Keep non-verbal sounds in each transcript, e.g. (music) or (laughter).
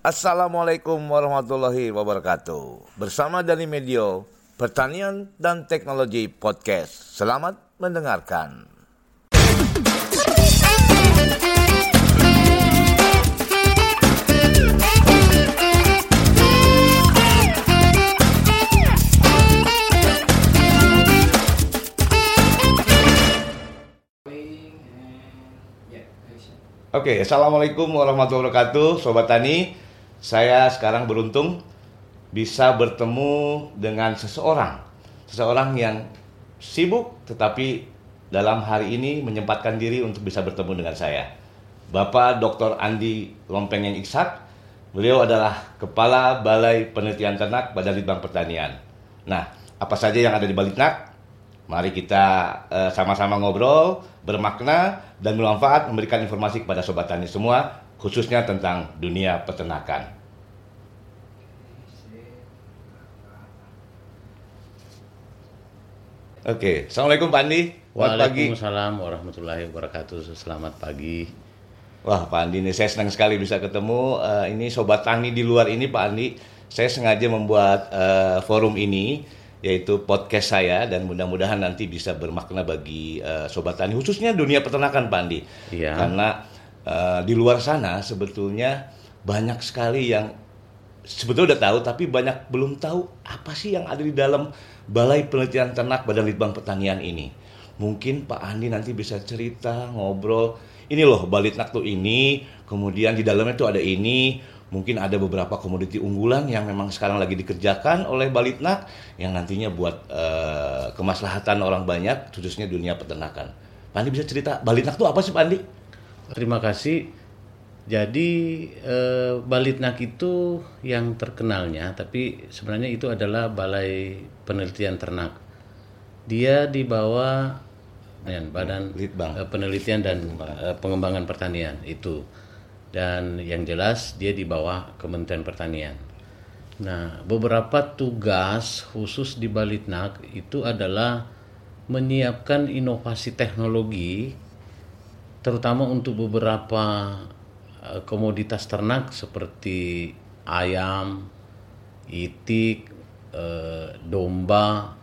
Assalamualaikum warahmatullahi wabarakatuh. Bersama dari Medio, Pertanian dan Teknologi Podcast. Selamat mendengarkan. Oke, Assalamualaikum warahmatullahi wabarakatuh, Sobat Tani. Saya sekarang beruntung bisa bertemu dengan seseorang. Seseorang yang sibuk tetapi dalam hari ini menyempatkan diri untuk bisa bertemu dengan saya. Bapak Dr. Andi Lompengeng Iksak. Beliau adalah Kepala Balai Penelitian Ternak Badan Litbang Pertanian. Nah, apa saja yang ada di Balitnak? Mari kita uh, sama-sama ngobrol, bermakna, dan bermanfaat memberikan informasi kepada Sobat Tani semua, khususnya tentang dunia peternakan. Oke, Assalamualaikum Pak Andi. Waalaikumsalam warahmatullahi wabarakatuh. Selamat pagi. Wah Pak Andi, ini saya senang sekali bisa ketemu. Uh, ini Sobat Tani di luar ini Pak Andi. Saya sengaja membuat uh, forum ini yaitu podcast saya dan mudah-mudahan nanti bisa bermakna bagi uh, sobat tani khususnya dunia peternakan Pak Andi. Iya. Karena uh, di luar sana sebetulnya banyak sekali yang sebetulnya udah tahu tapi banyak belum tahu apa sih yang ada di dalam Balai Penelitian Ternak Badan Litbang Pertanian ini. Mungkin Pak Andi nanti bisa cerita, ngobrol. Ini loh Balitnak tuh ini, kemudian di dalamnya tuh ada ini, mungkin ada beberapa komoditi unggulan yang memang sekarang lagi dikerjakan oleh Balitnak yang nantinya buat uh, kemaslahatan orang banyak khususnya dunia peternakan. Pak Andi bisa cerita Balitnak itu apa sih Pak Andi? Terima kasih. Jadi eh, Balitnak itu yang terkenalnya, tapi sebenarnya itu adalah Balai Penelitian Ternak. Dia di bawah Badan Litbang. eh, Penelitian dan eh, Pengembangan Pertanian itu dan yang jelas dia di bawah Kementerian Pertanian. Nah, beberapa tugas khusus di Balitnak itu adalah menyiapkan inovasi teknologi terutama untuk beberapa uh, komoditas ternak seperti ayam, itik, uh, domba,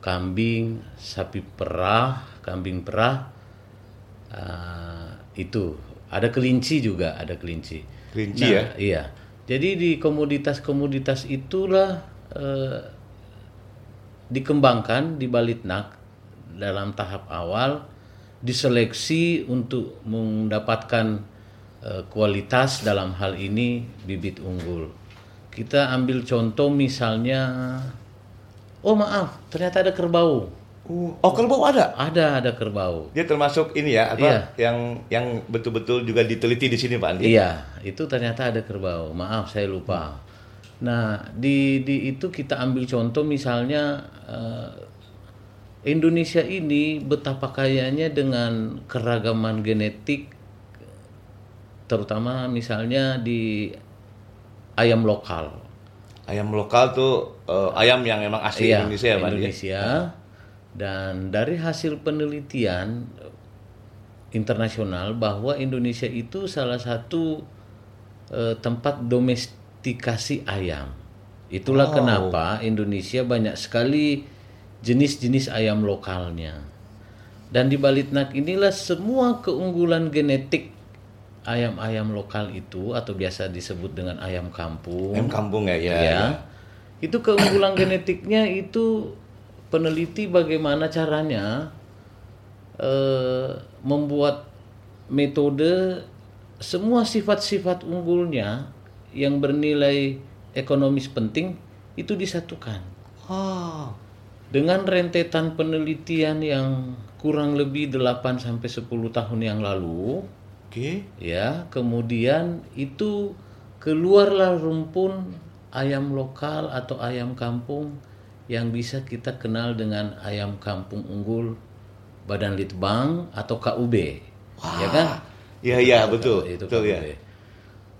kambing, sapi perah, kambing perah, uh, itu ada kelinci juga, ada kelinci. Kelinci nah, ya? Iya. Jadi di komoditas-komoditas itulah eh, dikembangkan di Balitnak dalam tahap awal diseleksi untuk mendapatkan eh, kualitas dalam hal ini bibit unggul. Kita ambil contoh misalnya oh maaf, ternyata ada kerbau. Uh, oh kerbau ada? Ada, ada kerbau. Dia termasuk ini ya, apa Iya. yang yang betul-betul juga diteliti di sini Pak Andi? Iya, itu ternyata ada kerbau. Maaf, saya lupa. Nah, di di itu kita ambil contoh misalnya eh, Indonesia ini betapa kayanya dengan keragaman genetik terutama misalnya di ayam lokal. Ayam lokal tuh eh, ayam yang memang asli Iya, Indonesia ya Pak Andi? Indonesia. Dan dari hasil penelitian eh, internasional bahwa Indonesia itu salah satu eh, tempat domestikasi ayam. Itulah Wow. kenapa Indonesia banyak sekali jenis-jenis ayam lokalnya. Dan di Balitnak inilah semua keunggulan genetik ayam-ayam lokal itu atau biasa disebut dengan ayam kampung Ayam kampung ya, ya. ya. Itu keunggulan genetiknya itu peneliti bagaimana caranya eh, membuat metode semua sifat-sifat unggulnya yang bernilai ekonomis penting itu disatukan Oh. Dengan rentetan penelitian yang kurang lebih 8 sampai 10 tahun yang lalu Oke. ya kemudian itu keluarlah rumpun ayam lokal atau ayam kampung yang bisa kita kenal dengan ayam kampung unggul Badan Litbang atau KUB ya kan Iya iya betul. itu betul ya. KUB.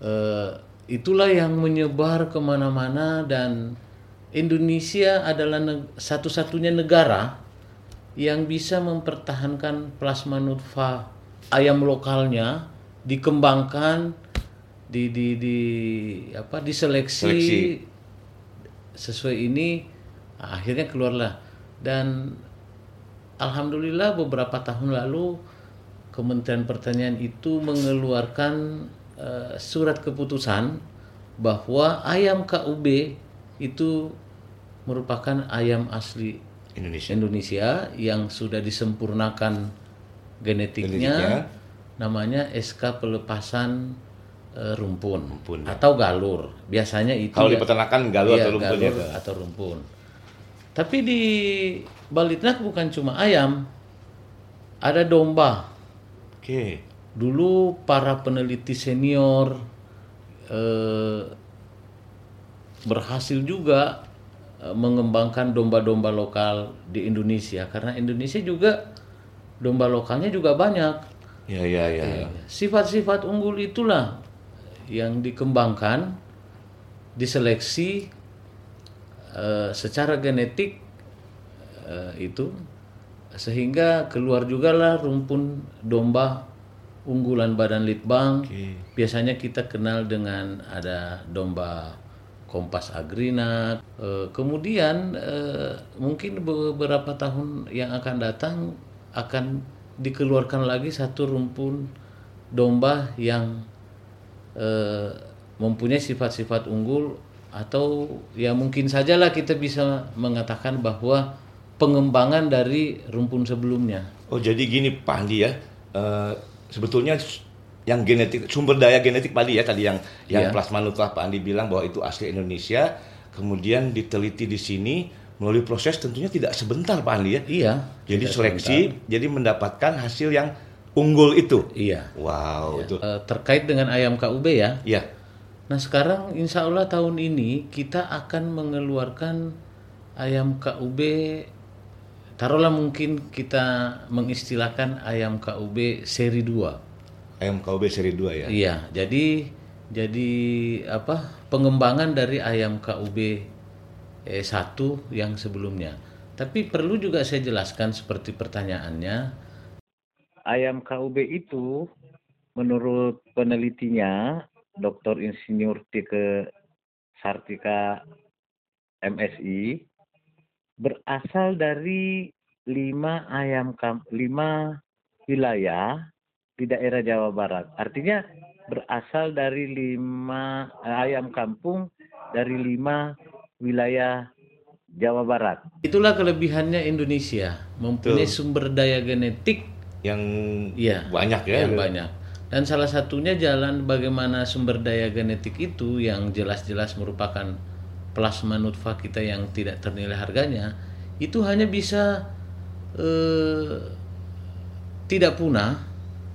Eh, itulah yang menyebar ke mana-mana dan Indonesia adalah neg- satu-satunya negara yang bisa mempertahankan plasma nutfah ayam lokalnya dikembangkan di di di apa diseleksi Seleksi. sesuai ini akhirnya keluarlah dan alhamdulillah beberapa tahun lalu Kementerian Pertanian itu mengeluarkan eh, surat keputusan bahwa ayam KUB itu merupakan ayam asli Indonesia. Indonesia yang sudah disempurnakan genetiknya, Genetiknya. namanya SK pelepasan eh, rumpun, Rumpun, ya. atau galur biasanya itu Kalau di ya- peternakan galuh iya, atau rumpun ya. galur atau rumpun tapi di Balitnak bukan cuma ayam ada domba Oke. dulu para peneliti senior eh, berhasil juga eh, mengembangkan domba-domba lokal di Indonesia karena Indonesia juga domba lokalnya juga banyak Ya ya ya. ya. sifat-sifat unggul itulah yang dikembangkan diseleksi eh, secara genetik eh, itu sehingga keluar juga lah rumpun domba unggulan badan litbang Oke. biasanya kita kenal dengan ada domba kompas agrina Eh, kemudian eh, mungkin beberapa tahun yang akan datang akan dikeluarkan lagi satu rumpun domba yang eh, mempunyai sifat-sifat unggul atau ya mungkin sajalah kita bisa mengatakan bahwa pengembangan dari rumpun sebelumnya. Oh jadi gini Pak Andi ya, sebetulnya yang genetik sumber daya genetik Pak Andi ya tadi yang yang Iya. plasma nutlah Pak Andi bilang bahwa itu asli Indonesia, kemudian diteliti di sini melalui proses tentunya tidak sebentar Pak Andi ya. iya. Jadi seleksi, jadi mendapatkan hasil yang unggul itu. iya. Wow itu, Eh, terkait dengan ayam KUB ya. Ya Nah sekarang insya Allah tahun ini kita akan mengeluarkan ayam KUB Taruhlah mungkin kita mengistilahkan ayam KUB seri 2 ayam KUB seri 2 ya. Iya jadi jadi apa pengembangan dari ayam KUB eh, 1 yang sebelumnya Tapi perlu juga saya jelaskan seperti pertanyaannya Ayam KUB itu menurut penelitinya Dr. Insinyur Tike Sartika MSI berasal dari lima ayam kam lima wilayah di daerah Jawa Barat. Artinya berasal dari lima eh, ayam kampung dari lima wilayah Jawa Barat. Itulah kelebihannya Indonesia, mempunyai Betul. sumber daya genetik Yang Iya, banyak ya. yang banyak. Dan salah satunya jalan bagaimana sumber daya genetik itu yang jelas-jelas merupakan plasma nutfah kita yang tidak ternilai harganya, itu hanya bisa eh, tidak punah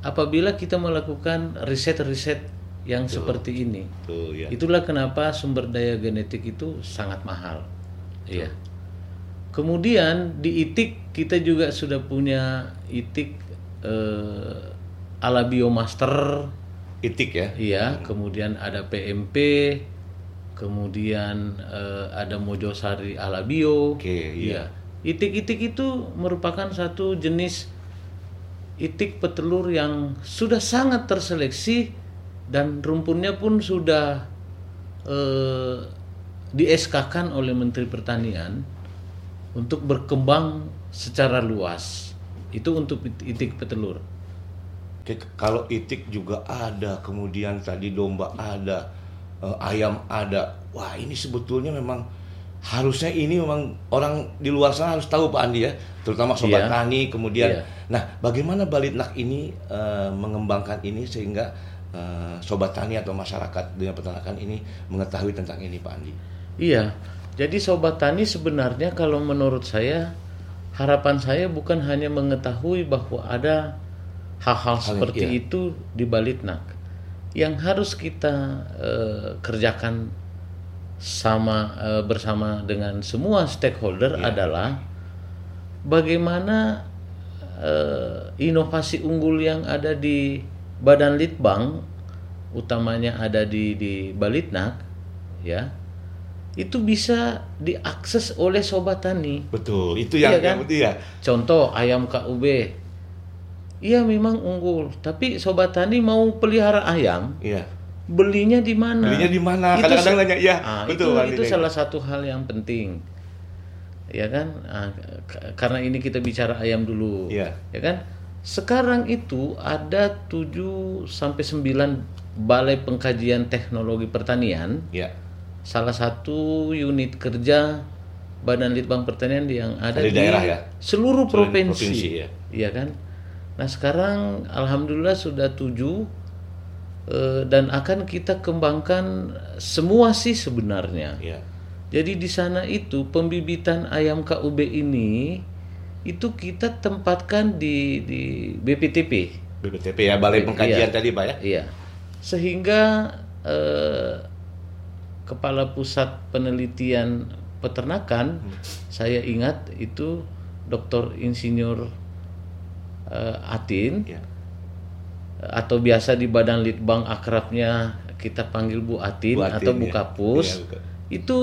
apabila kita melakukan riset-riset yang seperti ini. Tuh ya. Itulah kenapa sumber daya genetik itu sangat mahal. Iya. Kemudian di itik kita juga sudah punya itik eh, ala biomaster, Itik ya. iya. Kemudian ada PMP, kemudian eh, ada Mojosari ala bio. Oke, iya. Itik-itik itu merupakan satu jenis itik petelur yang sudah sangat terseleksi dan rumpunnya pun sudah eh, di SK-kan oleh Menteri Pertanian untuk berkembang secara luas. Itu untuk it- itik petelur. Kalau itik juga ada, kemudian tadi domba ada, eh, ayam ada. Wah ini sebetulnya memang harusnya ini memang orang di luar sana harus tahu Pak Andi ya, terutama sobat Iya. tani. Kemudian, Iya. nah bagaimana Balitnak ini eh, mengembangkan ini sehingga eh, sobat tani atau masyarakat dengan peternakan ini mengetahui tentang ini Pak Andi. Iya. Jadi sobat tani sebenarnya kalau menurut saya harapan saya bukan hanya mengetahui bahwa ada hal-hal Hal- seperti iya. itu di Balitnak. Yang harus kita eh, kerjakan sama eh, bersama dengan semua stakeholder adalah bagaimana eh, inovasi unggul yang ada di Badan Litbang utamanya ada di di Balitnak ya itu bisa diakses oleh sobat tani. Betul, itu yang Iya kan? yang ya. Contoh ayam KUB. Iya memang unggul, tapi sobat tani mau pelihara ayam, Iya. Belinya di mana? Belinya di mana? Kadang-kadang nanya, ya, Ah, betul, itu itu salah satu hal yang penting. Ya kan? Ah, k- karena ini kita bicara ayam dulu. Iya. Ya kan? Sekarang itu ada 7 sampai 9 balai pengkajian teknologi pertanian Ya. salah satu unit kerja Badan Litbang Pertanian yang ada Di di, daerah ya? seluruh Seluruh provinsi, provinsi, ya. Iya kan? Nah sekarang alhamdulillah sudah tujuh eh, dan akan kita kembangkan semua sih sebenarnya. Ya. Jadi di sana itu pembibitan ayam KUB ini itu kita tempatkan di di BPTP. BPTP ya, Balai Pengkajian Iya. tadi Pak ya. Iya. Sehingga eh, kepala pusat penelitian peternakan saya ingat itu Dr. Insinyur eh, Atin Ya. Atau biasa di Badan Litbang akrabnya kita panggil Bu Atin, Bu Atin, atau Bu ya. Kapus Iya, Bu- itu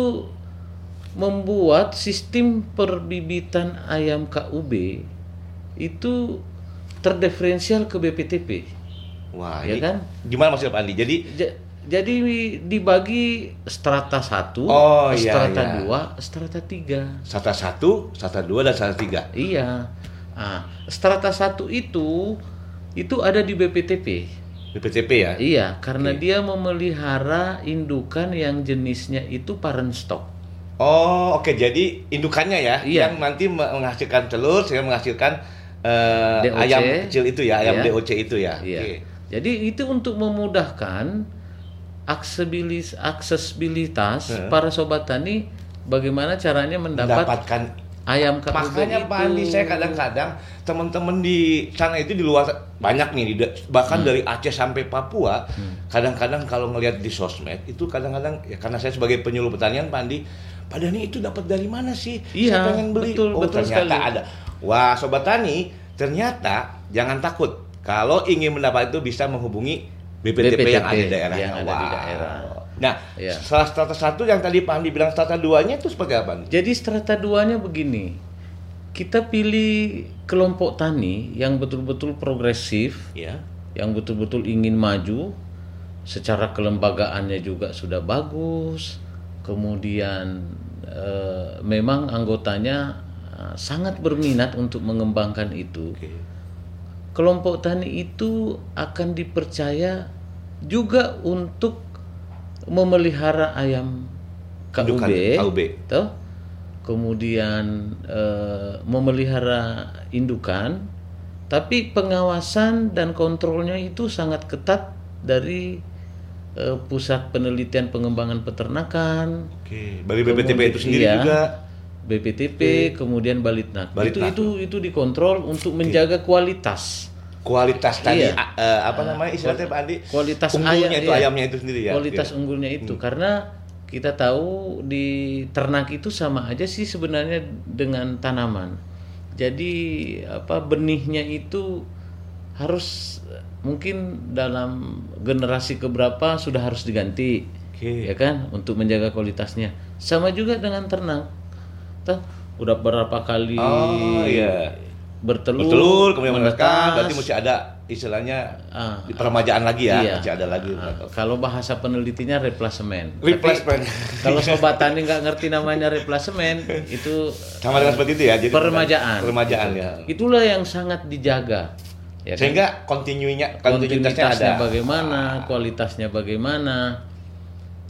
membuat sistem perbibitan ayam KUB itu terdiferensial ke BPTP. Wah, Ya kan? gimana maksudnya Pak Andi? Jadi Ja- jadi dibagi strata 1, Oh, iya, strata iya. 2, strata 3. strata 1, strata 2 dan strata 3. Iya. Ah, strata 1 itu itu ada di BPTP. BPTP ya. Iya, karena dia memelihara indukan yang jenisnya itu parent stock. Oh, oke. Jadi indukannya ya Iya. yang nanti me- menghasilkan telur sehingga menghasilkan DOC. ayam kecil itu ya, ayam Iya. DOC itu ya. Iya. Oke. Jadi itu untuk memudahkan aksesibilis aksesibilitas Heeh. para sobat tani bagaimana caranya mendapat Mendapatkan ayam KUB Makanya itu. Pak Andi saya kadang-kadang teman-teman di sana itu di luar banyak nih di- bahkan Hmm. dari Aceh sampai Papua kadang-kadang kalau ngelihat di sosmed itu kadang-kadang ya karena saya sebagai penyuluh pertanian Pak Andi Pak itu dapat dari mana sih? Iya, saya pengen beli. betul, oh, betul ternyata sekali. ada. Wah, sobat tani, ternyata jangan takut. Kalau ingin mendapat itu bisa menghubungi BPTP, yang ada di daerahnya. yang ada di Wow. daerah. Nah, Iya. salah strata satu yang tadi Pak Andi bilang strata duanya itu seperti apa? Jadi strata duanya begini. Kita pilih kelompok tani yang betul-betul progresif, Ya. yang betul-betul ingin maju, secara kelembagaannya juga sudah bagus. Kemudian eh, memang anggotanya eh, sangat berminat untuk mengembangkan itu. Oke. Kelompok tani itu akan dipercaya juga untuk memelihara ayam KUB, Indukan, KUB. toh. kemudian eh, memelihara indukan, tapi pengawasan dan kontrolnya itu sangat ketat dari eh, pusat penelitian pengembangan peternakan, Oke, dari BPTP itu sendiri iya. juga. BPTP, kemudian Balitnak. Balitnak. Itu itu itu dikontrol untuk menjaga kualitas. Kualitas tadi Iya. a- eh, apa namanya istilahnya Pak Andi? Kualitas unggulnya ayam, itu iya. ayamnya itu sendiri ya. kualitas Iya. unggulnya itu karena kita tahu di ternak itu sama aja sih sebenarnya dengan tanaman. Jadi apa benihnya itu harus mungkin dalam generasi keberapa sudah harus diganti. Oke. Ya kan untuk menjaga kualitasnya. Sama juga dengan ternak. Toh, udah berapa kali Oh iya. Bertelur, Bertelur kemudian menetas, berarti mesti ada istilahnya Ah, di peremajaan lagi ya, Iya. masih ada lagi. Ah, kalau bahasa penelitinya replacement. Replacement. Tapi kalau sobat tani nggak ngerti namanya replacement, (laughs) itu Sama dengan seperti itu ya. Jadi peremajaan. Peremajaan ya. Itulah yang sangat dijaga. Ya kan? Sehingga kontinuinya kontinuitasnya ada. kontinuitasnya bagaimana, kualitasnya bagaimana.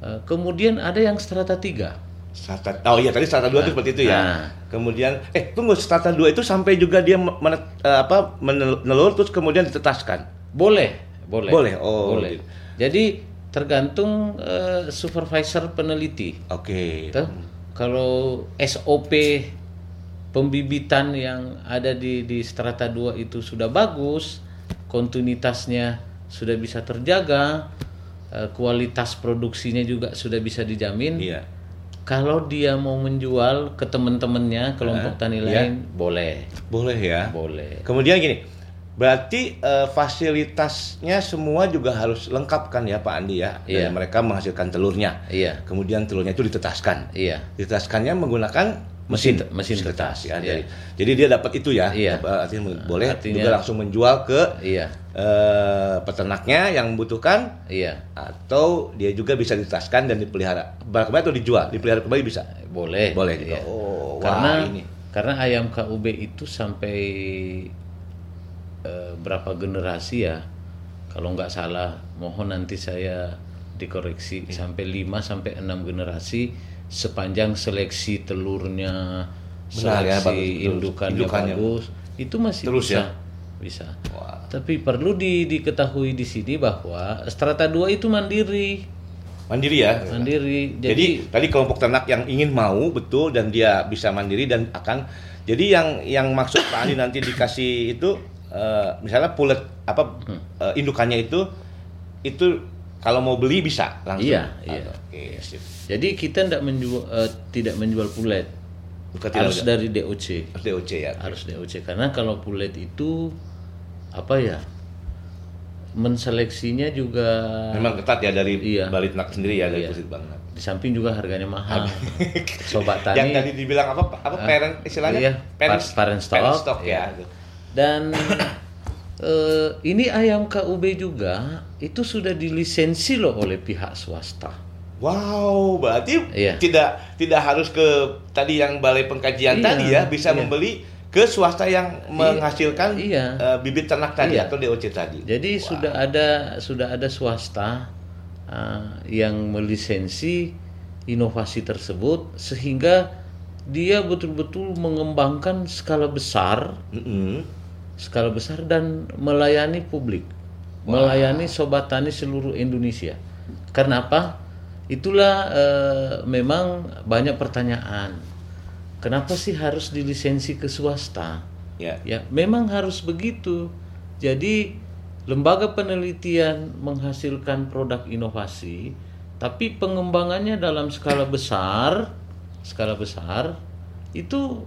Eh, kemudian ada yang strata 3. Strata, oh iya tadi strata 2 itu seperti itu ya. Nah. Kemudian eh tunggu strata 2 itu sampai juga dia menet, eh, apa menelur terus kemudian ditetaskan. Boleh, boleh. Boleh, oh, boleh. gitu. Jadi tergantung eh, supervisor peneliti. Oke. Tuh, Kalau SOP pembibitan yang ada di di strata 2 itu sudah bagus, kontinuitasnya sudah bisa terjaga, eh, kualitas produksinya juga sudah bisa dijamin. Iya. Kalau dia mau menjual ke teman-temannya kelompok Ah, tani iya. lain, boleh, Boleh ya. boleh. Kemudian gini, berarti eh, fasilitasnya semua juga harus lengkap kan ya Pak Andi ya? Iya. Dan mereka menghasilkan telurnya. Iya, Kemudian telurnya itu ditetaskan. iya, Ditetaskannya menggunakan mesin mesin kertas ya. Iya. Jadi, jadi dia dapat itu ya. Iya. Artinya boleh Artinya- juga langsung menjual ke Iya, eh, peternaknya yang membutuhkan iya. atau dia juga bisa ditaskan dan dipelihara. Kembali kembali atau dijual, dipelihara kembali bisa. Boleh. Boleh juga. iya. Oh, wah, karena ini. karena ayam KUB itu sampai eh, berapa generasi ya? Kalau nggak salah, mohon nanti saya dikoreksi Iya. sampai 5 sampai 6 generasi sepanjang seleksi telurnya, Benar ya, seleksi bagus, betul. indukannya, Indukannya. bagus, itu masih Terus bisa. ya? Bisa. Wah. Tapi perlu di- diketahui di sini bahwa strata 2 itu mandiri. Mandiri ya. Mandiri. Jadi, Jadi, tadi kelompok ternak yang ingin mau betul dan dia bisa mandiri dan akan jadi yang yang maksud Pak Andi nanti dikasih itu eh, misalnya pulet apa eh, indukannya itu itu kalau mau beli bisa langsung. Iya, iya. Oke, sip. Jadi kita tidak menjual eh, tidak menjual pulet. Bukan tidak harus dari DOC. harus DOC ya. Harus DOC karena kalau pulet itu apa ya? Menseleksinya juga Memang ketat ya dari Iya. Balitnak sendiri ya dari Iya. Banget. di samping juga harganya mahal. Sobat (laughs) tani Yang tadi dibilang apa apa Ah, parent istilahnya? iya, pa- parent stock, ya. iya. dan (coughs) eh, ini ayam KUB juga itu sudah dilisensi loh oleh pihak swasta. Wow, berarti Iya. tidak tidak harus ke tadi yang balai pengkajian Iya, tadi ya, bisa iya. membeli ke swasta yang menghasilkan iya. eh, bibit ternak tadi Iya. atau DOC tadi. Jadi Wah. sudah ada sudah ada swasta uh, yang melisensi inovasi tersebut sehingga dia betul-betul mengembangkan skala besar, Mm-mm. Skala besar dan melayani publik, melayani sobat tani seluruh Indonesia. Karena apa? Itulah eh, memang banyak pertanyaan. Kenapa sih harus dilisensi ke swasta? Ya. Ya, memang harus begitu. Jadi lembaga penelitian menghasilkan produk inovasi, tapi pengembangannya dalam skala besar, skala besar itu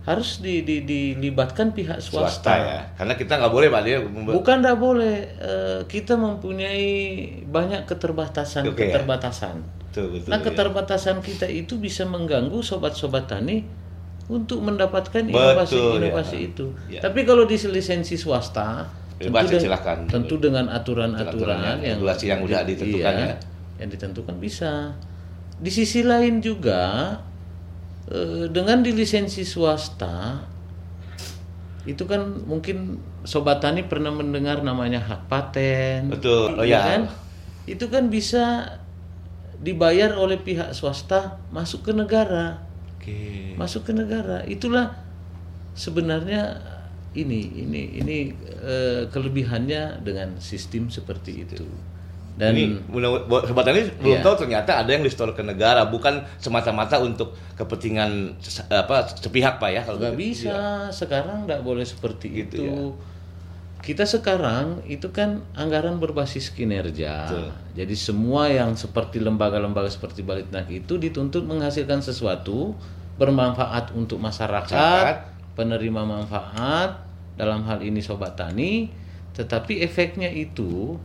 harus di- di- dilibatkan pihak swasta. Swasta ya. Karena kita nggak boleh Pak dia Bukan tidak boleh, eh, kita mempunyai banyak keterbatasan Oke, ya. keterbatasan. Betul, betul, nah ya. keterbatasan kita itu bisa mengganggu sobat-sobat tani untuk mendapatkan inovasi-inovasi ya. itu. Ya. Tapi kalau di lisensi swasta, Bebas, den- silakan. tentu dengan Aturan-aturan aturan-aturan yang- regulasi yang udah ditentukan ya. yang ditentukan bisa. Di sisi lain juga dengan di lisensi swasta itu kan mungkin sobat tani pernah mendengar namanya hak paten. Betul. Oh, Iya ya. kan? Itu kan bisa dibayar oleh pihak swasta masuk ke negara, Oke. masuk ke negara. Itulah sebenarnya ini ini ini eh, kelebihannya dengan sistem seperti itu. Dan ini tani belum Iya. tahu ternyata ada yang di-store ke negara bukan semata-mata untuk kepentingan ses- apa sepihak Pak ya kalau nggak gitu. bisa sekarang nggak boleh seperti Gitu itu ya. kita sekarang itu kan anggaran berbasis kinerja Betul. jadi semua yang seperti lembaga-lembaga seperti Balitnak itu dituntut menghasilkan sesuatu bermanfaat untuk masyarakat Masyarakat. penerima manfaat dalam hal ini sobat tani tetapi efeknya itu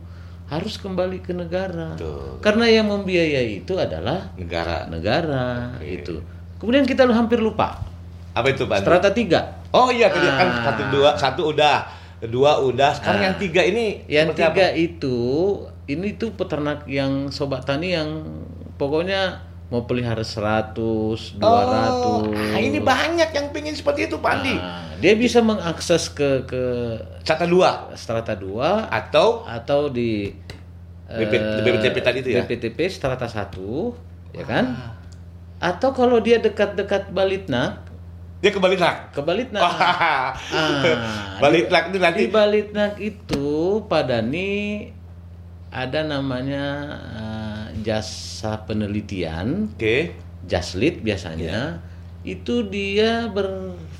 harus kembali ke negara Betul. karena yang membiayai itu adalah negara. negara itu kemudian kita hampir lupa Apa itu Pak? Strata tiga Oh iya tadi kan Ah. satu dua satu udah kedua udah sekarang Ah. yang tiga ini Yang tiga apa? itu, ini tuh peternak yang sobat tani yang pokoknya mau pelihara 100, 200. Oh, ah, ini banyak yang pingin seperti itu Pak Andi. Nah, dia bisa mengakses ke ke Cata dua strata 2 atau atau di BP eh, BPTP tadi itu ya? BPTP strata 1, ya kan? Atau kalau dia dekat-dekat Balitnak, dia kembali nak. ke Balitnak. Wah. Ah, Balik di- nak itu nanti Di Balitnak itu ada namanya eh, jasa penelitian, Oke. Jaslit biasanya. Itu dia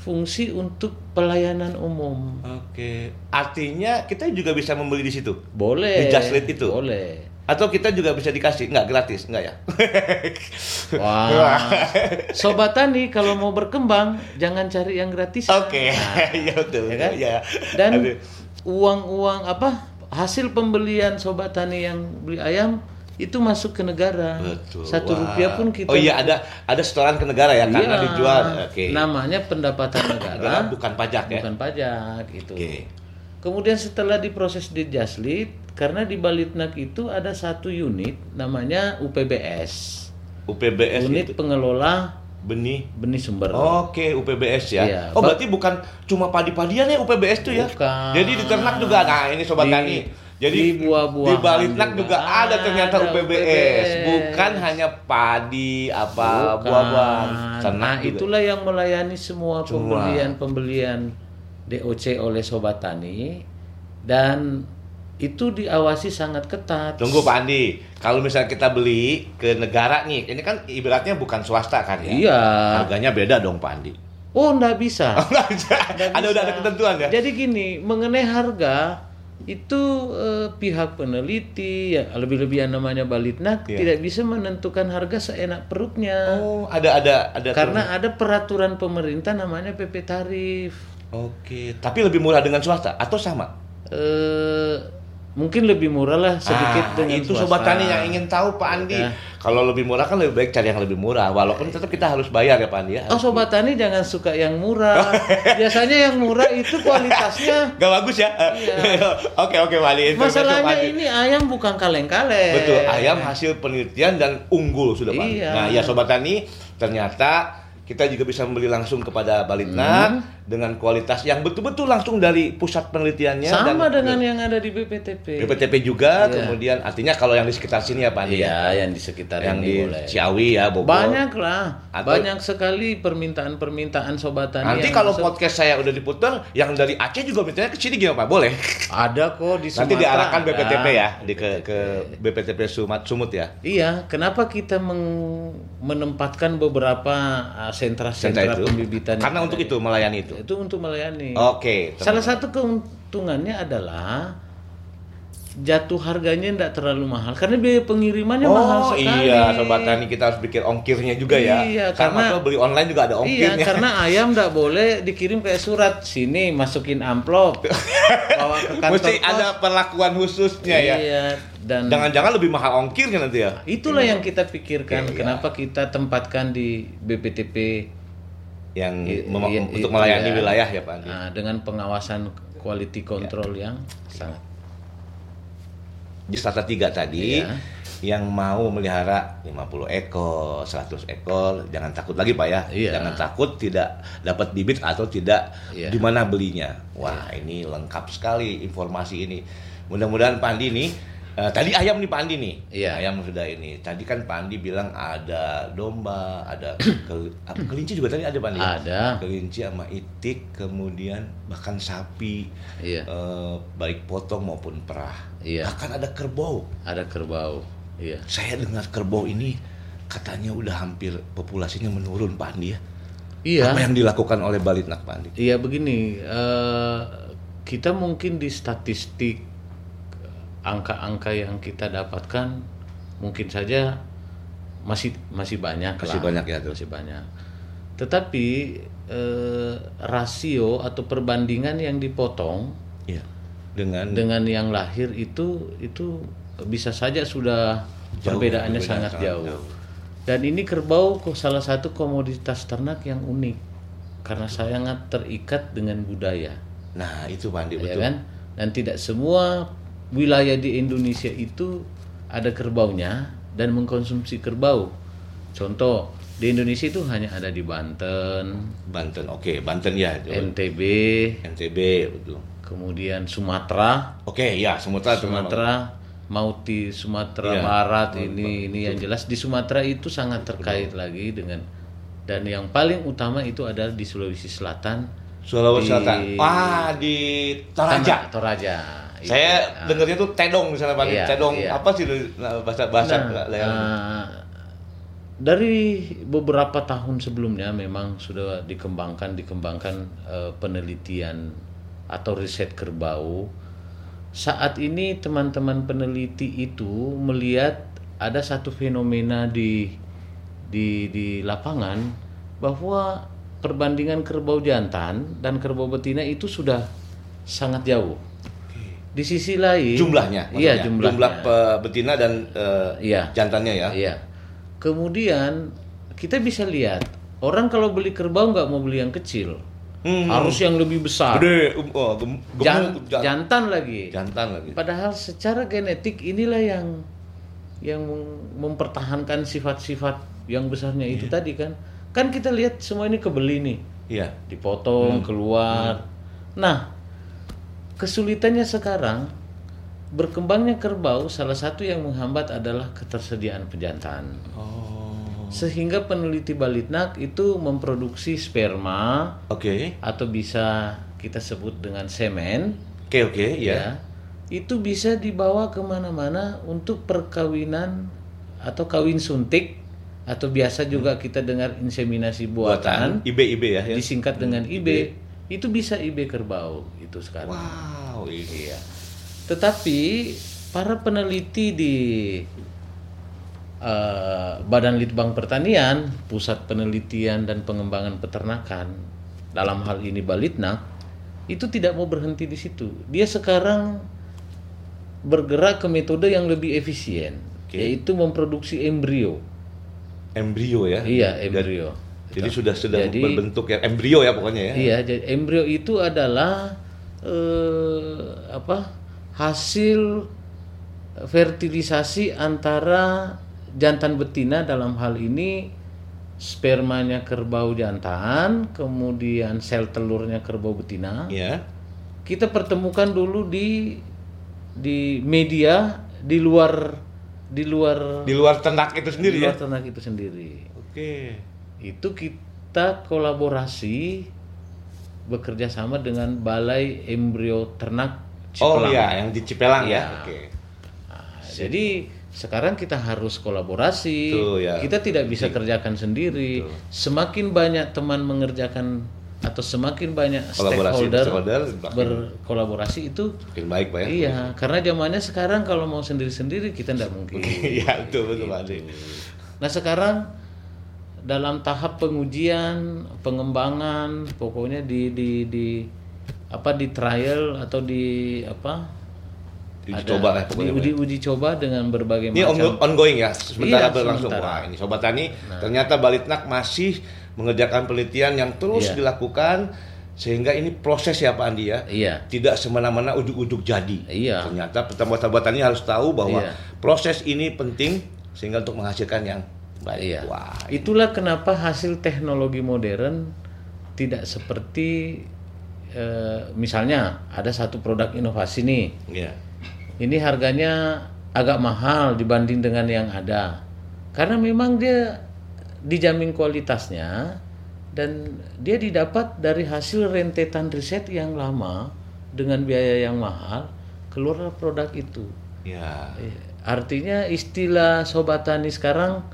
berfungsi untuk pelayanan umum. Oke. Artinya kita juga bisa membeli di situ. Boleh. Di Jaslit itu? Boleh. Atau kita juga bisa dikasih nggak gratis nggak ya? (laughs) Wah. Sobat tani kalau mau berkembang jangan cari yang gratis. Oke, Nah, (laughs) ya betul. ya kan? Ya. Dan uang-uang apa hasil pembelian sobat tani yang beli ayam itu masuk ke negara. Betul. Satu Wah. rupiah pun kita. Oh iya ada ada setoran ke negara ya karena Iya. dijual. Oke. Namanya pendapatan (coughs) Negara bukan pajak ya. bukan pajak itu. Oke. Kemudian setelah diproses di Jaslit, karena di Balitnak itu ada satu unit namanya UPBS, UPBS unit itu pengelola benih. benih sumber. Oke, UPBS ya. Iya. Oh, berarti bukan cuma padi-padian ya UPBS tuh ya? Jadi di ternak juga. Nah, ini sobat Di- tani. Jadi di buah-buahan di Balitnak juga, juga ada ternyata ada UPBS. UPBS. Bukan hanya padi apa buah-buahan. Nah, juga. itulah yang melayani semua pembelian-pembelian DOC oleh Sobat Tani dan itu diawasi sangat ketat. Tunggu Pak Andi, kalau misalnya kita beli ke negara nih, ini kan ibaratnya bukan swasta kan ya? Iya. Harganya beda dong Pak Andi. Oh, enggak bisa. (laughs) Nggak bisa. Nggak ada udah bisa. ada ketentuan ya? Jadi gini, mengenai harga itu eh, pihak peneliti ya lebih-lebih yang namanya Balitnak Iya. tidak bisa menentukan harga seenak perutnya. Oh, ada ada ada Karena ada peraturan pemerintah namanya PP tarif. Oke, tapi lebih murah dengan swasta atau sama? Eh mungkin lebih murah lah Ah, sedikit dengan itu sobat tani yang ingin tahu Pak Andi. Ya. Kalau lebih murah kan lebih baik cari yang lebih murah, walaupun tetap kita harus bayar ya Pak Andi ya. Oh sobat tani jangan suka yang murah. (laughs) Biasanya yang murah itu kualitasnya. (laughs) Gak bagus ya? Iya. (laughs) oke oke Pak Andi. Pak Masalahnya Andi. ini ayam bukan kaleng-kaleng. Betul, ayam hasil penelitian dan unggul sudah Pak. Andi. Iya. Nah, ya sobat tani, ternyata kita juga bisa membeli langsung kepada Balitnak Hmm. Dengan kualitas yang betul-betul langsung dari pusat penelitiannya Sama dan dengan yang ada di BPTP. BPTP juga, Iya. kemudian artinya kalau yang di sekitar sini ya Pak Andi ya. Iya, yang di sekitar yang ini di boleh. Ciawi ya, Bogor. Banyak lah, Atau- banyak sekali permintaan-permintaan sobat tani. Nanti kalau masuk. podcast saya udah diputar, yang dari Aceh juga mintanya ke sini gimana Pak? Boleh? ada kok di Nanti Sumatera. diarahkan ada. BPTP ya, di ke ke BPTP Sumat Sumut ya. Iya, kenapa kita meng- menempatkan beberapa uh, sentra-sentra Sentra pembibitan Karena untuk itu melayani itu. Itu untuk melayani. Oke. Salah satu keuntungannya adalah jatuh harganya tidak terlalu mahal karena biaya pengirimannya Oh mahal sekali. iya, sobat tani kita harus pikir ongkirnya juga ya. Iya, Sama karena- tuh beli online juga ada Iya, ongkirnya. karena ayam tidak boleh dikirim kayak surat sini masukin amplop bawa ke kantor Mesti pos. ada perlakuan khususnya ya. Iya, dan Jangan-jangan lebih mahal ongkirnya nanti ya. itulah yang kita pikirkan Iya. kenapa kita tempatkan di BPTP Yang I- mem- iya, untuk iya, melayani iya. wilayah ya Pak Andi. Nah, dengan pengawasan quality control yang sangat Di strata 3 tadi Iya. yang mau melihara 50 ekor, 100 ekor, jangan takut lagi Pak ya. Iya. Jangan takut tidak dapat bibit atau tidak Iya. di mana belinya. Wah, ini lengkap sekali informasi ini. Mudah-mudahan Pak Andi nih eh, tadi ayam nih Pak Andi nih. Iya. Ayam sudah ini. Tadi kan Pak Andi bilang ada domba, ada (clears throat) ke- apa, kelinci juga tadi ada Pak Andi. ada Kelinci sama itik, kemudian bahkan sapi, iya eh, baik potong maupun perah. Iya. Bahkan ada kerbau. ada kerbau iya Saya dengar kerbau ini katanya udah hampir populasinya menurun Pak Andi ya. iya Apa yang dilakukan oleh Balitnak Pak Andi? Iya begini, eh, kita mungkin di statistik angka-angka yang kita dapatkan mungkin saja masih masih banyak Masih lah. banyak ya, tuh. masih banyak. Tetapi eh, rasio atau perbandingan yang dipotong Iya. Dengan dengan yang lahir itu itu bisa saja sudah Jauh, perbedaannya perbedaan sangat jauh. jauh. Dan ini kerbau kok salah satu komoditas ternak yang unik karena sangat terikat dengan budaya, Nah, itu Pak Andi ya betul. kan? Dan tidak semua wilayah di Indonesia itu ada kerbaunya dan mengkonsumsi kerbau. Contoh di Indonesia itu hanya ada di Banten, Banten. Oke, Banten ya itu. NTB, NTB betul. kemudian Sumatera, Oke, ya Sumatera. Sumatera Mauti Sumatera Iya. Barat ini ini yang jelas di Sumatera itu sangat terkait lagi dengan dan yang paling utama itu adalah di Sulawesi Selatan Sulawesi Di- Selatan. Wah, di Toraja. Tanah Toraja Itu. Saya Nah, dengarnya tuh tedong misalnya Pak. Iya, tedong iya. apa sih nah, bahasa bahasa nah, daerah? eh, dari beberapa tahun sebelumnya memang sudah dikembangkan dikembangkan eh, penelitian atau riset kerbau saat ini teman-teman peneliti itu melihat ada satu fenomena di di di lapangan bahwa perbandingan kerbau jantan dan kerbau betina itu sudah sangat jauh. Di sisi lain Jumlahnya, Iya, jumlahnya. Jumlah pe- betina dan eh, Iya. jantannya ya. Iya. Kemudian kita bisa lihat orang kalau beli kerbau nggak mau beli yang kecil, Hmm. harus yang lebih besar. Gede, um, oh, gem- Jan- gemuk, jan- jantan lagi. jantan lagi. Padahal secara genetik inilah yang yang mempertahankan sifat-sifat yang besarnya itu tadi kan. Kan kita lihat semua ini kebeli nih, Iya. dipotong keluar. Nah, kesulitannya sekarang berkembangnya kerbau salah satu yang menghambat adalah ketersediaan pejantan. Oh. Sehingga peneliti Balitnak itu memproduksi sperma Oke. atau bisa kita sebut dengan semen Oke, oke, ya. ya itu bisa dibawa ke mana-mana untuk perkawinan atau kawin suntik atau biasa juga kita dengar inseminasi buatan, Buatan IB IB ya. ya. disingkat dengan IB itu bisa IB kerbau itu sekarang Wow, ini ya. tetapi para peneliti di eh, Badan Litbang Pertanian Pusat Penelitian dan Pengembangan Peternakan dalam hal ini Balitnak itu tidak mau berhenti di situ dia sekarang bergerak ke metode yang lebih efisien Oke. yaitu memproduksi embrio Embrio ya. iya embrio Jadi sudah sudah Jadi- berbentuk ya embrio ya pokoknya ya. Iya, jadi embrio itu adalah eh, apa? hasil fertilisasi antara jantan betina dalam hal ini spermanya kerbau jantan, kemudian sel telurnya kerbau betina. Ya. Kita pertemukan dulu di di media di luar di luar Di luar ternak itu di sendiri ya. luar ternak itu sendiri Oke. itu kita kolaborasi bekerja sama dengan Balai Embrio Ternak Oh Cipelang. iya, yang di Cipelang ya. Iya. Oke. Nah, jadi sekarang kita harus kolaborasi. Tuh, ya. Kita tidak bisa kerjakan sendiri. Semakin banyak teman mengerjakan atau semakin banyak Kolaborasi stakeholder stakeholder, berkolaborasi itu Makin baik Pak ya. iya karena zamannya sekarang kalau mau sendiri-sendiri kita tidak mungkin (laughs) Iya, betul betul Pak. Nah sekarang dalam tahap pengujian, pengembangan, pokoknya di di di apa di trial atau di apa? Diuji coba lah pokoknya. Di uji, uji coba dengan berbagai Ini macam. ongoing ya, sementara Iya, berlangsung. sementara. Nah. Wah, ini Sobat Tani, ternyata Balitnak masih mengerjakan penelitian yang terus Iya. dilakukan sehingga ini proses ya Pak Andi ya. Iya. Tidak semena-mena ujuk-ujuk jadi. Iya. Ternyata pertama Sobat Tani harus tahu bahwa Iya. proses ini penting sehingga untuk menghasilkan yang baik. Iya. Wah, Itulah kenapa hasil teknologi modern tidak seperti eh, misalnya ada satu produk inovasi nih. iya. ini harganya agak mahal dibanding dengan yang ada karena memang dia dijamin kualitasnya dan dia didapat dari hasil rentetan riset yang lama dengan biaya yang mahal keluar produk itu Ya. Artinya istilah sobat tani sekarang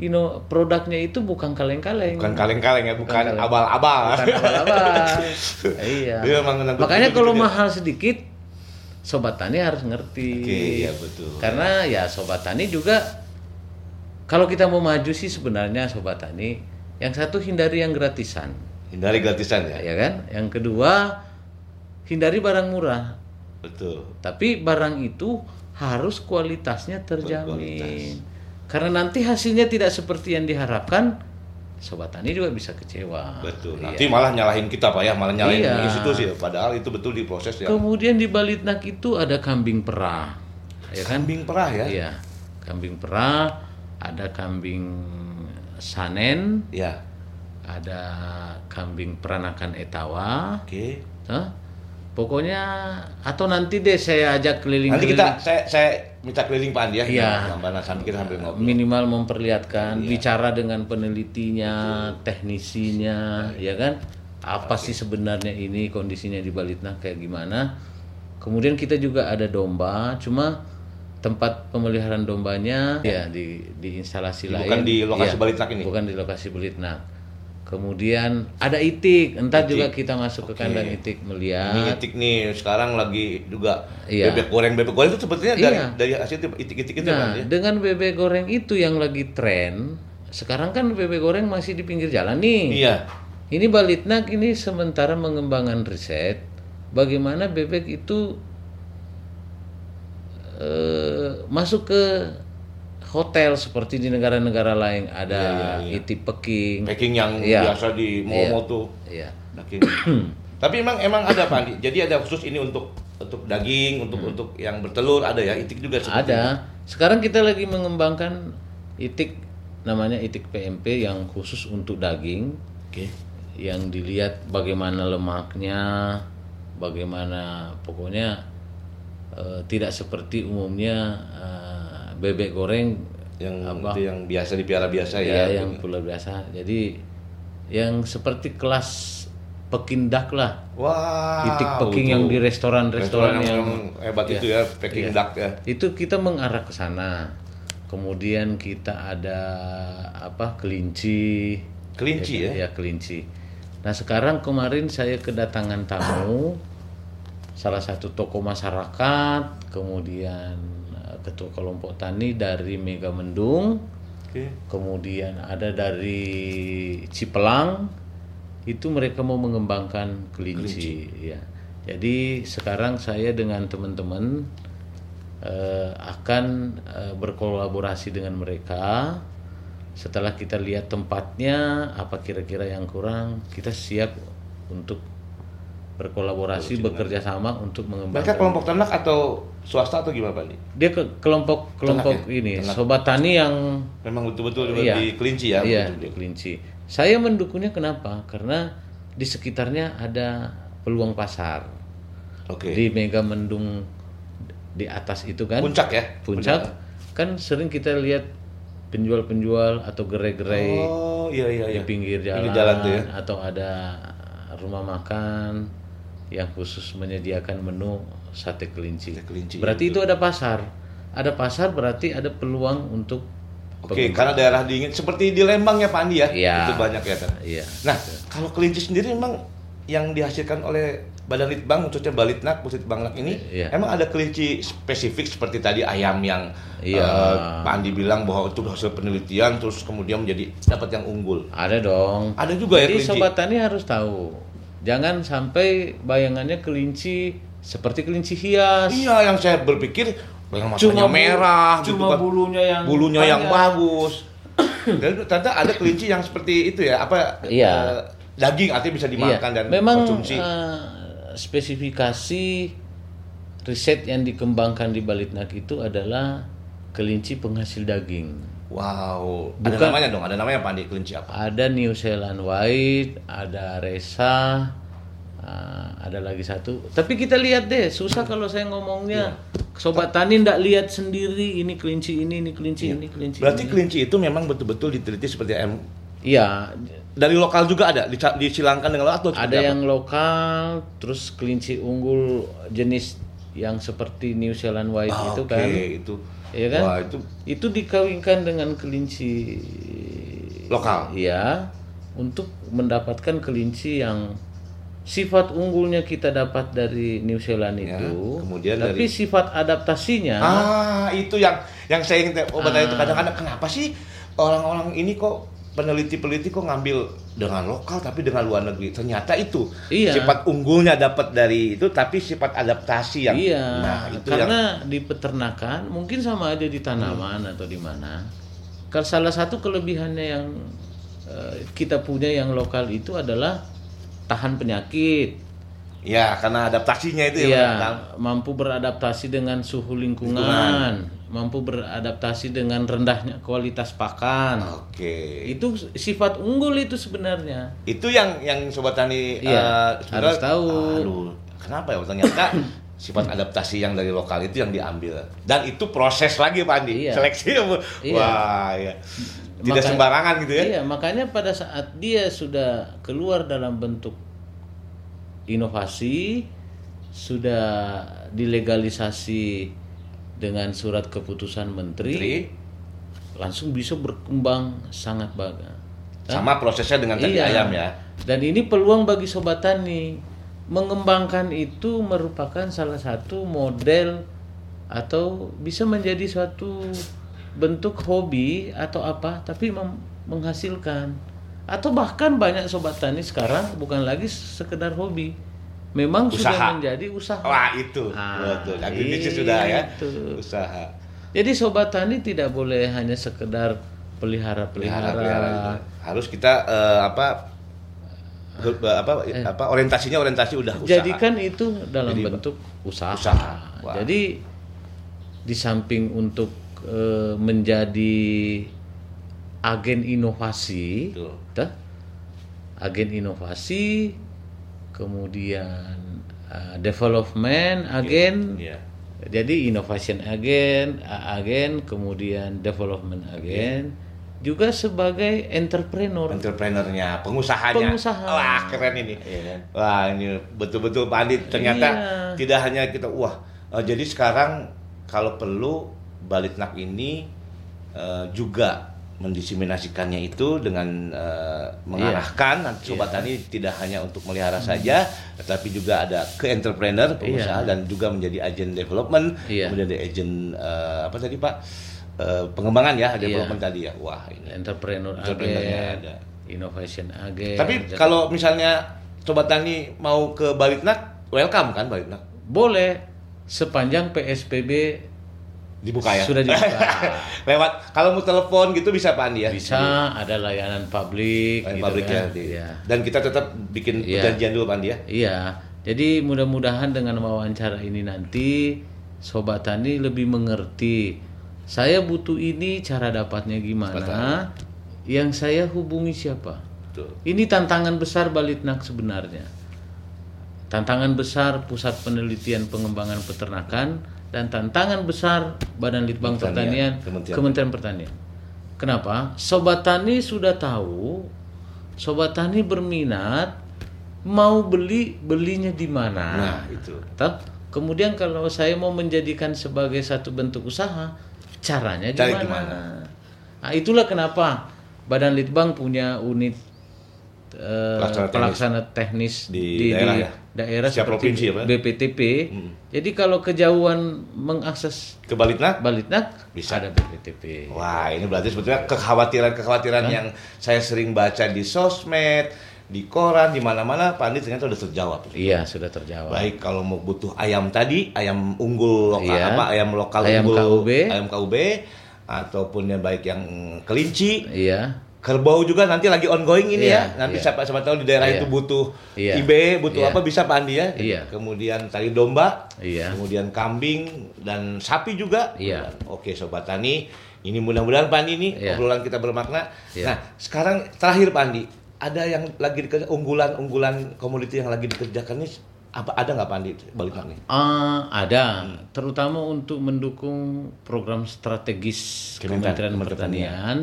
you know, produknya itu bukan kaleng-kaleng Bukan kaleng-kaleng ya, bukan abal-abal. bukan abal-abal. (laughs) iya. Dia Makanya kalau dia. mahal sedikit, sobat tani harus ngerti. Oke, iya betul. Karena ya sobat tani juga kalau kita mau maju sih sebenarnya sobat tani, yang satu hindari yang gratisan, Hindari gratisan ya. ya kan? Yang kedua hindari barang murah. Betul. Tapi barang itu harus kualitasnya terjamin. Karena nanti hasilnya tidak seperti yang diharapkan, sobat tani juga bisa kecewa. Betul. Iya. Nanti malah nyalahin kita Pak ya, malah nyalahin Iya. institusi. Padahal itu betul diproses ya. Kemudian di Balitnak itu ada kambing perah. Ya kan? Kambing perah ya. Iya. Kambing perah, ada kambing sanen, Ya. ada kambing peranakan etawa. Oke. Hah? Pokoknya atau nanti deh saya ajak Nanti keliling-keliling kita saya saya minta keliling Pak Andi ya. Iya. Gambaran sambil sambil ngobrol. minimal memperlihatkan Iya. bicara dengan penelitinya, teknisinya, ya kan? Apa sih sebenarnya ini kondisinya di Balitnak kayak gimana? Kemudian kita juga ada domba, cuma tempat pemeliharaan dombanya ya di di instalasi Bukan lain. di lokasi Balitnak ini? Bukan di lokasi Balitnak. Kemudian ada itik, entar juga kita masuk ke kandang itik Ini melihat. itik nih sekarang lagi juga Iya. bebek goreng bebek goreng itu sepertinya dari Iya. dari hasil itik-itik itu kan Nah, ya. dengan bebek goreng itu yang lagi tren, sekarang kan bebek goreng masih di pinggir jalan nih. Iya. Ini Balitnak ini sementara mengembangkan riset bagaimana bebek itu eh, masuk ke hotel seperti di negara-negara lain ada itik peking. Packing yang Iya. biasa di mall tuh. Iya. Daging. (clears throat) Tapi emang emang ada Pak Andi. Jadi ada khusus ini untuk untuk daging, untuk untuk yang bertelur ada ya. Itik juga seperti Ada. Sekarang kita lagi mengembangkan itik namanya itik PMP yang khusus untuk daging Oke. yang dilihat bagaimana lemaknya, bagaimana pokoknya eh, tidak seperti umumnya eh, bebek goreng Yang Apa? itu yang biasa dipiara biasa ya, ya. yang pulau biasa. Jadi yang seperti kelas pekindak lah. Wah. itik peking itu. yang di restoran-restoran Restoran yang, yang hebat itu ya, packing Iya. duck ya. itu kita mengarah ke sana. Kemudian kita ada apa kelinci. Kelinci ya? Ya kelinci. Nah sekarang kemarin saya kedatangan tamu salah satu tokoh masyarakat, kemudian ketua kelompok tani dari Megamendung, Oke. kemudian ada dari Cipelang, itu mereka mau mengembangkan kelinci, ya. Jadi sekarang saya dengan teman-teman eh, akan eh, berkolaborasi dengan mereka. Setelah kita lihat tempatnya, apa kira-kira yang kurang, kita siap untuk berkolaborasi, bekerja sama untuk Mereka mengembangkan. kelompok ternak atau swasta atau gimana Pak? Dia ke kelompok kelompok Ternak ya? ini, Ternak. sobat tani yang Memang betul-betul Iya. di kelinci ya. Iya, di kelinci. Saya mendukungnya kenapa? Karena di sekitarnya ada peluang pasar. Oke. Di Mega Mendung di atas itu kan Puncak ya. puncak kan sering kita lihat penjual-penjual atau gerai-gerai Oh iya iya di iya. pinggir Pinggir jalan, jalan tuh ya. atau ada rumah makan yang khusus menyediakan menu sate kelinci. Sate kelinci, berarti itu ada pasar. Ada pasar berarti ada peluang untuk Oke, karena daerah dingin seperti di Lembang ya Pak Andi ya. Iya. Itu banyak ya. Iya. Nah, kalau kelinci sendiri memang yang dihasilkan oleh Badan Litbang khususnya Balitnak, Pusat Bangnak ini Iya. emang ada kelinci spesifik seperti tadi ayam yang Iya. eh, Pak Andi bilang bahwa itu hasil penelitian terus kemudian menjadi dapat yang unggul. Ada dong. Ada juga ya Jadi kelinci. sobat tani harus tahu. Jangan sampai bayangannya kelinci seperti kelinci hias. Iya, yang saya berpikir yang matanya bu- merah gitu cuma kan. bulunya yang bulunya yang bagus. (coughs) Dan ternyata ada kelinci yang seperti itu ya, apa Iya. eh, daging artinya bisa dimakan Iya. dan Memang konsumsi. eh, spesifikasi riset yang dikembangkan di Balitnak itu adalah kelinci penghasil daging. Wow, ada Bukan- namanya dong, ada namanya Pak Andi kelinci apa? Ada New Zealand White, ada Resa, ah, ada lagi satu. Tapi kita lihat deh, susah kalau saya ngomongnya. Sobat tani ndak lihat sendiri ini kelinci ini, ini kelinci ini, kelinci Berarti ini. kelinci itu memang betul-betul diteliti seperti ayam. Iya, Dari lokal juga ada, disilangkan dengan lokal atau ada apa? yang lokal, terus kelinci unggul jenis yang seperti New Zealand White Ah, itu Oke, kan. itu. Iya kan? Wah, itu Itu dikawinkan dengan kelinci lokal. Iya, untuk mendapatkan kelinci yang sifat unggulnya kita dapat dari New Zealand Ya, itu, kemudian tapi dari- sifat adaptasinya Ah, itu yang yang saya ingin oh, Ah. itu kadang-kadang kenapa sih orang-orang ini kok peneliti-peneliti kok ngambil dengan lokal tapi dengan luar negeri. Ternyata itu Iya. sifat unggulnya dapat dari itu tapi sifat adaptasi yang iya, nah, itu yang karena di peternakan mungkin sama aja di tanaman atau di mana. Kalau salah satu kelebihannya yang eh, kita punya yang lokal itu adalah tahan penyakit. ya karena adaptasinya itu Iya, ya. mampu beradaptasi dengan suhu lingkungan, Lingkungan. Mampu beradaptasi dengan rendahnya kualitas pakan. Oke. Itu sifat unggul itu sebenarnya. Itu yang yang sobat tani Iya, sebenarnya- harus tahu. Aduh, kenapa ya ternyata (coughs) sifat adaptasi yang dari lokal itu yang diambil dan itu proses lagi Pak Andi Iya. seleksi Iya. wah ya tidak Maka- sembarangan gitu ya Iya, makanya pada saat dia sudah keluar dalam bentuk inovasi, sudah dilegalisasi dengan surat keputusan menteri, Menteri. langsung bisa berkembang sangat bagus. sama prosesnya dengan tadi Iya. ayam ya Dan ini peluang bagi sobat tani. Mengembangkan itu merupakan salah satu model atau bisa menjadi suatu bentuk hobi atau apa tapi menghasilkan. Atau bahkan banyak sobat tani sekarang bukan lagi sekedar hobi. Memang Usaha. sudah menjadi usaha. Wah itu Ah, betul. Agribisnis sudah ya itu. usaha. Jadi sobat tani tidak boleh hanya sekedar pelihara-pelihara. Pelihara, Harus kita eh, apa ber- apa apa orientasinya orientasi udah usaha. Jadikan itu dalam Jadi, bentuk usaha. usaha. Wah. Jadi di samping untuk eh, menjadi agen inovasi, agen inovasi, kemudian eh, development agen, Iya. jadi innovation agen, a- agen, kemudian development agen, juga sebagai entrepreneur. entrepreneurnya, pengusahanya. Pengusaha. Wah, keren ini. Iya kan? Wah, ini betul-betul Pak Andi ternyata Iya. tidak hanya kita wah. eh, jadi sekarang kalau perlu Balitnak ini eh, juga mendiseminasikannya itu dengan eh, mengarahkan nanti sobat tani tidak hanya untuk melihara saja tetapi juga ada ke entrepreneur pengusaha Iya. dan juga menjadi agen development Iya. kemudian ada agen eh, apa tadi Pak Eh, pengembangan ya Iya. development tadi ya wah ini entrepreneur agen, ada. innovation agen. Tapi Jadi- kalau misalnya Sobat Tani mau ke Balitnak, welcome kan Balitnak? boleh sepanjang PSBB Dibuka ya? sudah dibuka. (laughs) Lewat, kalau mau telepon gitu bisa Pak Andi ya? Bisa ada layanan publik, Di, gitu pabrik ya, kan. di- Iya. Dan kita tetap bikin Iya. perjanjian dulu Pak Andi ya? Iya. Jadi mudah-mudahan dengan wawancara ini nanti sobat tani lebih mengerti. Saya butuh ini cara dapatnya gimana? Yang saya hubungi siapa? Betul. Ini tantangan besar Balitnak sebenarnya. Tantangan besar Pusat Penelitian Pengembangan Peternakan dan tantangan besar Badan Litbang Pertanian, Pertanian, Kementerian. Kementerian Pertanian. Kenapa? Sobat Tani sudah tahu, Sobat Tani berminat, mau beli belinya di mana? Nah, itu. Toh? Kemudian kalau saya mau menjadikan sebagai satu bentuk usaha, caranya Cari gimana? gimana? Nah, itulah kenapa Badan Litbang punya unit eh, Pelaksana teknis. pelaksana teknis Di daerah ya? Daerah Setiap seperti provinsi ya, Pak? BPTP. Hmm. Jadi kalau kejauhan mengakses Ke Balitnak? Balitnak Bisa. ada BPTP. Wah, ini berarti sebetulnya kekhawatiran-kekhawatiran yang saya sering baca di sosmed, di koran, di mana-mana, Pak Andi ternyata udah terjawab. Iya, sudah terjawab. Baik kalau mau butuh ayam tadi, ayam unggul lokal Iya. apa, ayam lokal Ayam unggul, KUB. ayam KUB ataupun yang baik yang kelinci, Iya. Kerbau juga nanti lagi ongoing ini Iya, ya. Nanti iya. siapa siapa tahu di daerah Iya. itu butuh Iya. IB, butuh Iya. apa bisa Pak Andi ya. Iya. Kemudian tadi domba, Iya. kemudian kambing dan sapi juga. Iya. Oke sobat tani, ini mudah-mudahan Pak Andi ini Iya. obrolan kita bermakna. Iya. Nah, sekarang terakhir Pak Andi, ada yang lagi dikerja unggulan-unggulan komoditi yang lagi dikerjakan ini apa ada nggak Pak Andi balik nih? Ah, ada, terutama untuk mendukung program strategis Kementerian- Kementerian Kementerian Pertanian.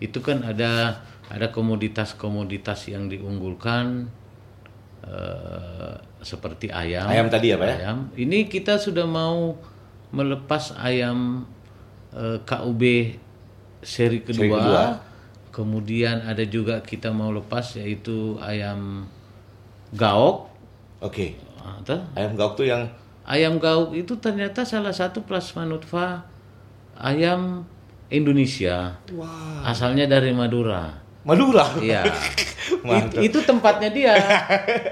Itu kan ada ada komoditas-komoditas yang diunggulkan eh, seperti ayam. Ayam tadi ya, Pak ya? Ayam. Ini kita sudah mau melepas ayam eh, KUB seri kedua. Seri kedua. Kemudian ada juga kita mau lepas yaitu ayam gaok. Oke. Ah, tuh. Ayam gauk tuh yang Ayam gauk itu ternyata salah satu plasma nutfa ayam Indonesia. wah Asalnya dari Madura. Madura. Iya. (laughs) It- itu tempatnya dia.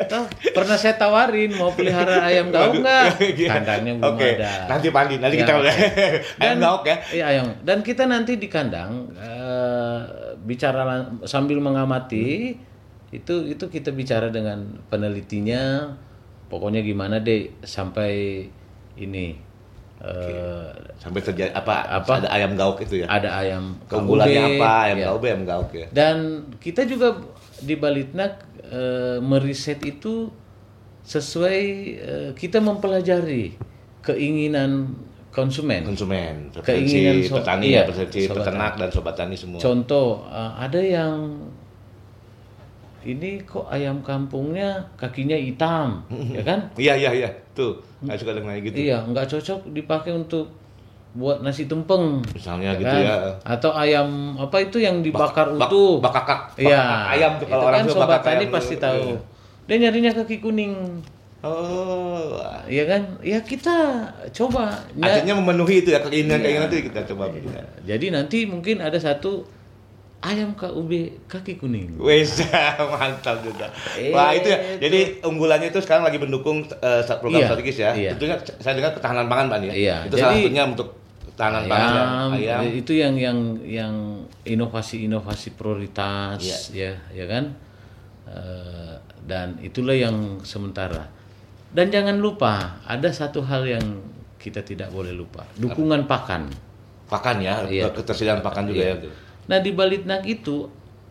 Toh, pernah saya tawarin mau pelihara ayam gauk nggak? (laughs) Iya. Kandangnya belum Oke, ada. nanti Pak Andi, nanti Ya, kita oke. (laughs) ayam gauk ya. Iya ayam. Dan kita nanti di kandang eh, bicara sambil mengamati itu itu kita bicara dengan penelitinya. Pokoknya gimana deh sampai ini eh, Sampai terjadi apa, Apa? Ada ayam gauk itu ya. ada ayam Keunggulannya apa? Ayam ya. gauk, ayam gauk ya. Dan kita juga di Balitnak eh, meriset itu sesuai eh, kita mempelajari keinginan konsumen. Konsumen, Keinginan so- petani, iya, ya, preferensi sobat peternak dan sobat tani semua. Contoh ada yang ini kok ayam kampungnya kakinya hitam, (laughs) ya kan? Iya iya iya, tuh. Saya suka dengar gitu. Iya, nggak cocok dipakai untuk buat nasi tumpeng. Misalnya gitu kan? ya. Atau ayam apa itu yang dibakar Bak- utuh? bakakak, Iya. bakakak ayam tuh kalau itu orang kan suka sobat tadi ayam pasti tahu. Iya. Dia nyarinya kaki kuning. Oh, Iya kan? Ya kita coba. Ya, artinya memenuhi itu ya keinginan-keinginan itu kita coba. jadi nanti mungkin ada satu ayam KUB kaki kuning. Wes (laughs) mantap juga. Eh, Wah itu ya. itu. Jadi unggulannya itu sekarang lagi mendukung eh, program Iya, strategis ya. iya. Tentunya saya dengar ketahanan pangan Pak ya. Iya, Itu salah jadi- satunya untuk ketahanan pangan ya. ayam, ayam. itu yang yang yang inovasi-inovasi prioritas Iya. ya ya kan Eh, dan itulah yang sementara dan jangan lupa ada satu hal yang kita tidak boleh lupa dukungan pakan Pakan ya, Iya. ketersediaan pakan juga Iya. ya. Nah di Balitnak itu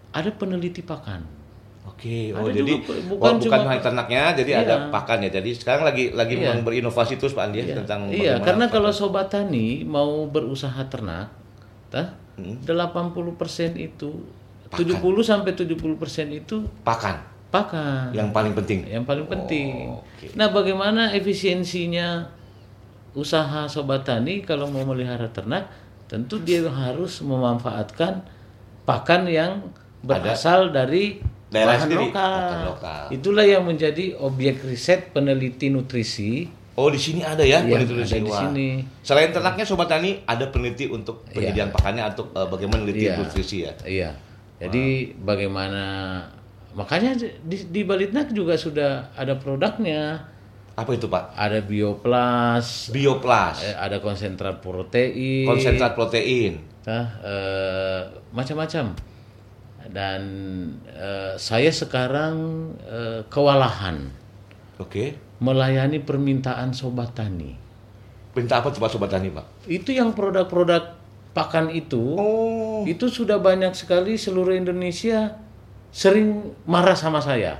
ada peneliti pakan Oke, oh Ada jadi juga, bukan, bukan bukan cuma- hanya ternaknya, jadi Iya. ada pakan ya. Jadi sekarang lagi lagi Iya. berinovasi terus Pak Andi ya, Iya, tentang iya karena pakan. kalau sobat tani mau berusaha ternak, tah, Hmm. 80% itu Pakan. 70 sampai 70% itu pakan pakan. yang paling penting. Yang paling penting. Oh, oke. Nah, bagaimana efisiensinya usaha sobat tani kalau mau melihara ternak? Tentu dia harus memanfaatkan pakan yang berasal dari Daerah bahan sendiri, lokal. lokal. Itulah yang menjadi objek riset peneliti nutrisi Oh di sini ada ya yang peneliti ada di sini. Selain ternaknya sobat tani ada peneliti untuk penyediaan pakannya untuk eh, bagaimana meneliti Iya. nutrisi ya. Iya. Jadi bagaimana makanya di, di Balitnak juga sudah ada produknya, Apa itu Pak? ada Bioplas, Bioplas, eh, ada konsentrat protein, konsentrat protein. tah, eh, macam-macam. Dan eh, saya sekarang eh, kewalahan Oke. melayani permintaan sobat tani. Minta apa coba sobat tani Pak? Itu yang produk-produk pakan itu Oh. itu sudah banyak sekali seluruh Indonesia sering marah sama saya.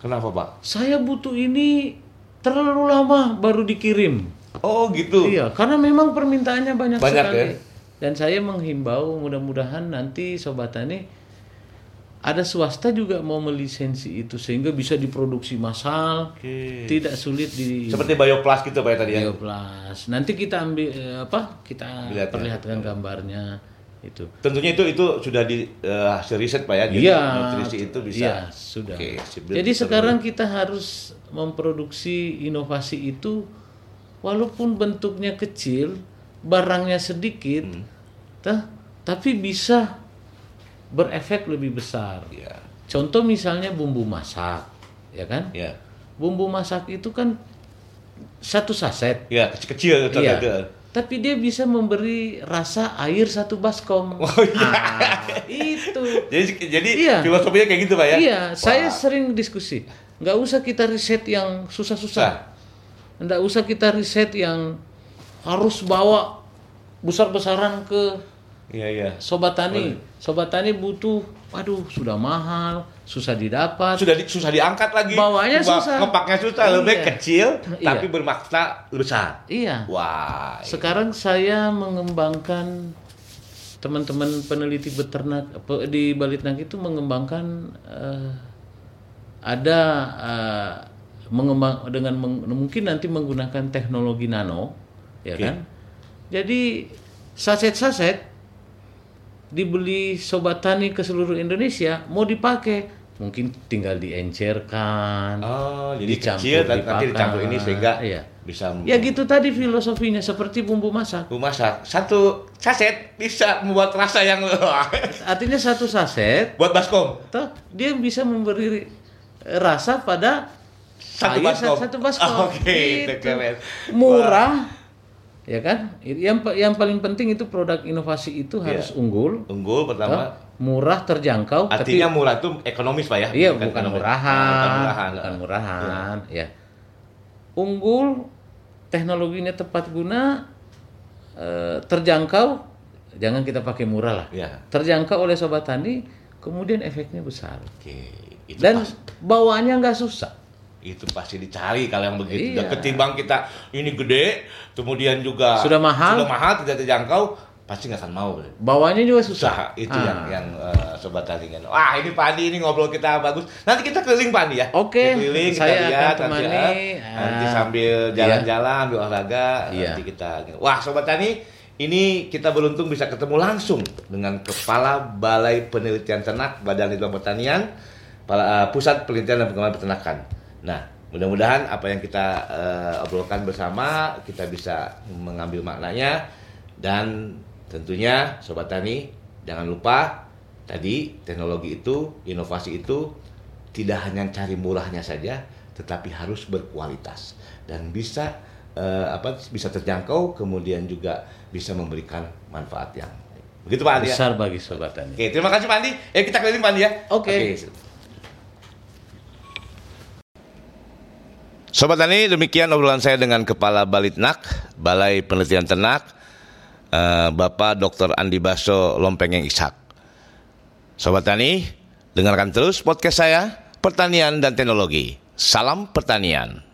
Kenapa Pak? Saya butuh ini terlalu lama baru dikirim. Oh gitu. Iya, karena memang permintaannya banyak, Banyak, sekali. ya? Dan saya menghimbau mudah-mudahan nanti sobat tani ada swasta juga mau melisensi itu sehingga bisa diproduksi massal, Oke. tidak sulit di Seperti bioplas gitu Pak ya tadi ya. bioplas. Nanti kita ambil eh, apa? Kita Lihat ya. perlihatkan gambarnya itu. Tentunya itu itu sudah di eh, hasil riset Pak ya. Jadi Iya, nutrisi itu bisa. Iya, sudah. Oke, sip. Jadi sekarang kita harus memproduksi inovasi itu walaupun bentuknya kecil, barangnya sedikit, Hmm. tah, tapi bisa berefek lebih besar. Iya. Contoh misalnya bumbu masak, ya kan? Ya. Bumbu masak itu kan satu saset, Ya, kecil-kecil. Iya. Tapi dia bisa memberi rasa air satu baskom. (laughs) Oh, iya. Ah, itu. Jadi jadi Iya. filosofinya kayak gitu Pak ya. Iya, saya Wah. sering diskusi. Nggak usah kita riset yang susah-susah. Susah. Nggak usah kita riset yang harus bawa besar-besaran ke Iya, iya. sobat tani. Sobat tani butuh, aduh sudah mahal, susah didapat. Sudah di- susah diangkat lagi. Bawanya Ba- susah. Ngepaknya susah, lebih Iya. kecil Iya. tapi bermakna besar. Iya. Wah. Sekarang saya mengembangkan teman-teman peneliti beternak di Balitnak itu mengembangkan eh, ada eh, mengembang dengan meng- mungkin nanti menggunakan teknologi nano, ya Oke. kan? Jadi saset-saset dibeli sobat tani ke seluruh Indonesia mau dipakai mungkin tinggal diencerkan Oh, jadi Dicampur kecil dan nanti dicampur ini sehingga Iya. bisa ya gitu tadi filosofinya seperti bumbu masak Bu masak satu saset bisa membuat rasa yang (laughs) Artinya satu saset, buat baskom toh dia bisa memberi rasa pada satu air baskom. satu baskom. (laughs) Oke, Gitu. keren. Murah, ya kan? Yang yang paling penting itu produk inovasi itu harus unggul, Unggul pertama. murah, terjangkau. Artinya tapi, murah itu ekonomis pak ya? iya bukan, ekonomis. murahan, Ah, bukan murahan. bukan murahan, ya. Unggul, teknologinya tepat guna, eh, terjangkau. Jangan kita pakai murah lah. Ya. Terjangkau oleh sobat tani, kemudian efeknya besar. Oke, itu Dan pas- bawaannya nggak susah. Itu pasti dicari kalau yang begitu. Iya. Ketimbang kita ini gede, kemudian juga Sudah mahal. sudah mahal tidak terjangkau, pasti nggak akan mau. Bawanya juga susah. Usaha itu Ah. yang yang eh, sobat tani kan. Wah ini Pak Andi ini ngobrol kita bagus. Nanti kita keliling Pak Andi ya. Oke, Kita keliling kita saya akan lihat nanti, temani, ya. nanti ah, sambil jalan-jalan ambil olahraga Iya. nanti kita. Wah sobat tani ini kita beruntung bisa ketemu langsung dengan Kepala Balai Penelitian Ternak Badan Litbang Pertanian, eh, Pusat Penelitian dan Pengembangan Peternakan. Nah, mudah-mudahan apa yang kita eh, obrolkan bersama kita bisa mengambil maknanya dan tentunya sobat tani jangan lupa tadi teknologi itu, inovasi itu tidak hanya cari murahnya saja, tetapi harus berkualitas dan bisa eh, apa bisa terjangkau, kemudian juga bisa memberikan manfaat yang begitu Pak Andi. ya? Besar bagi sobat tani. Oke, terima kasih Pak Andi. Eh kita keliling Pak Andi ya. Oke. Sobat Tani, demikian obrolan saya dengan Kepala Balitnak, Balai Penelitian Ternak, eh, Bapak Dr. Andi Baso Lompengeng Ishak. Sobat Tani, dengarkan terus podcast saya, Pertanian dan Teknologi. Salam Pertanian.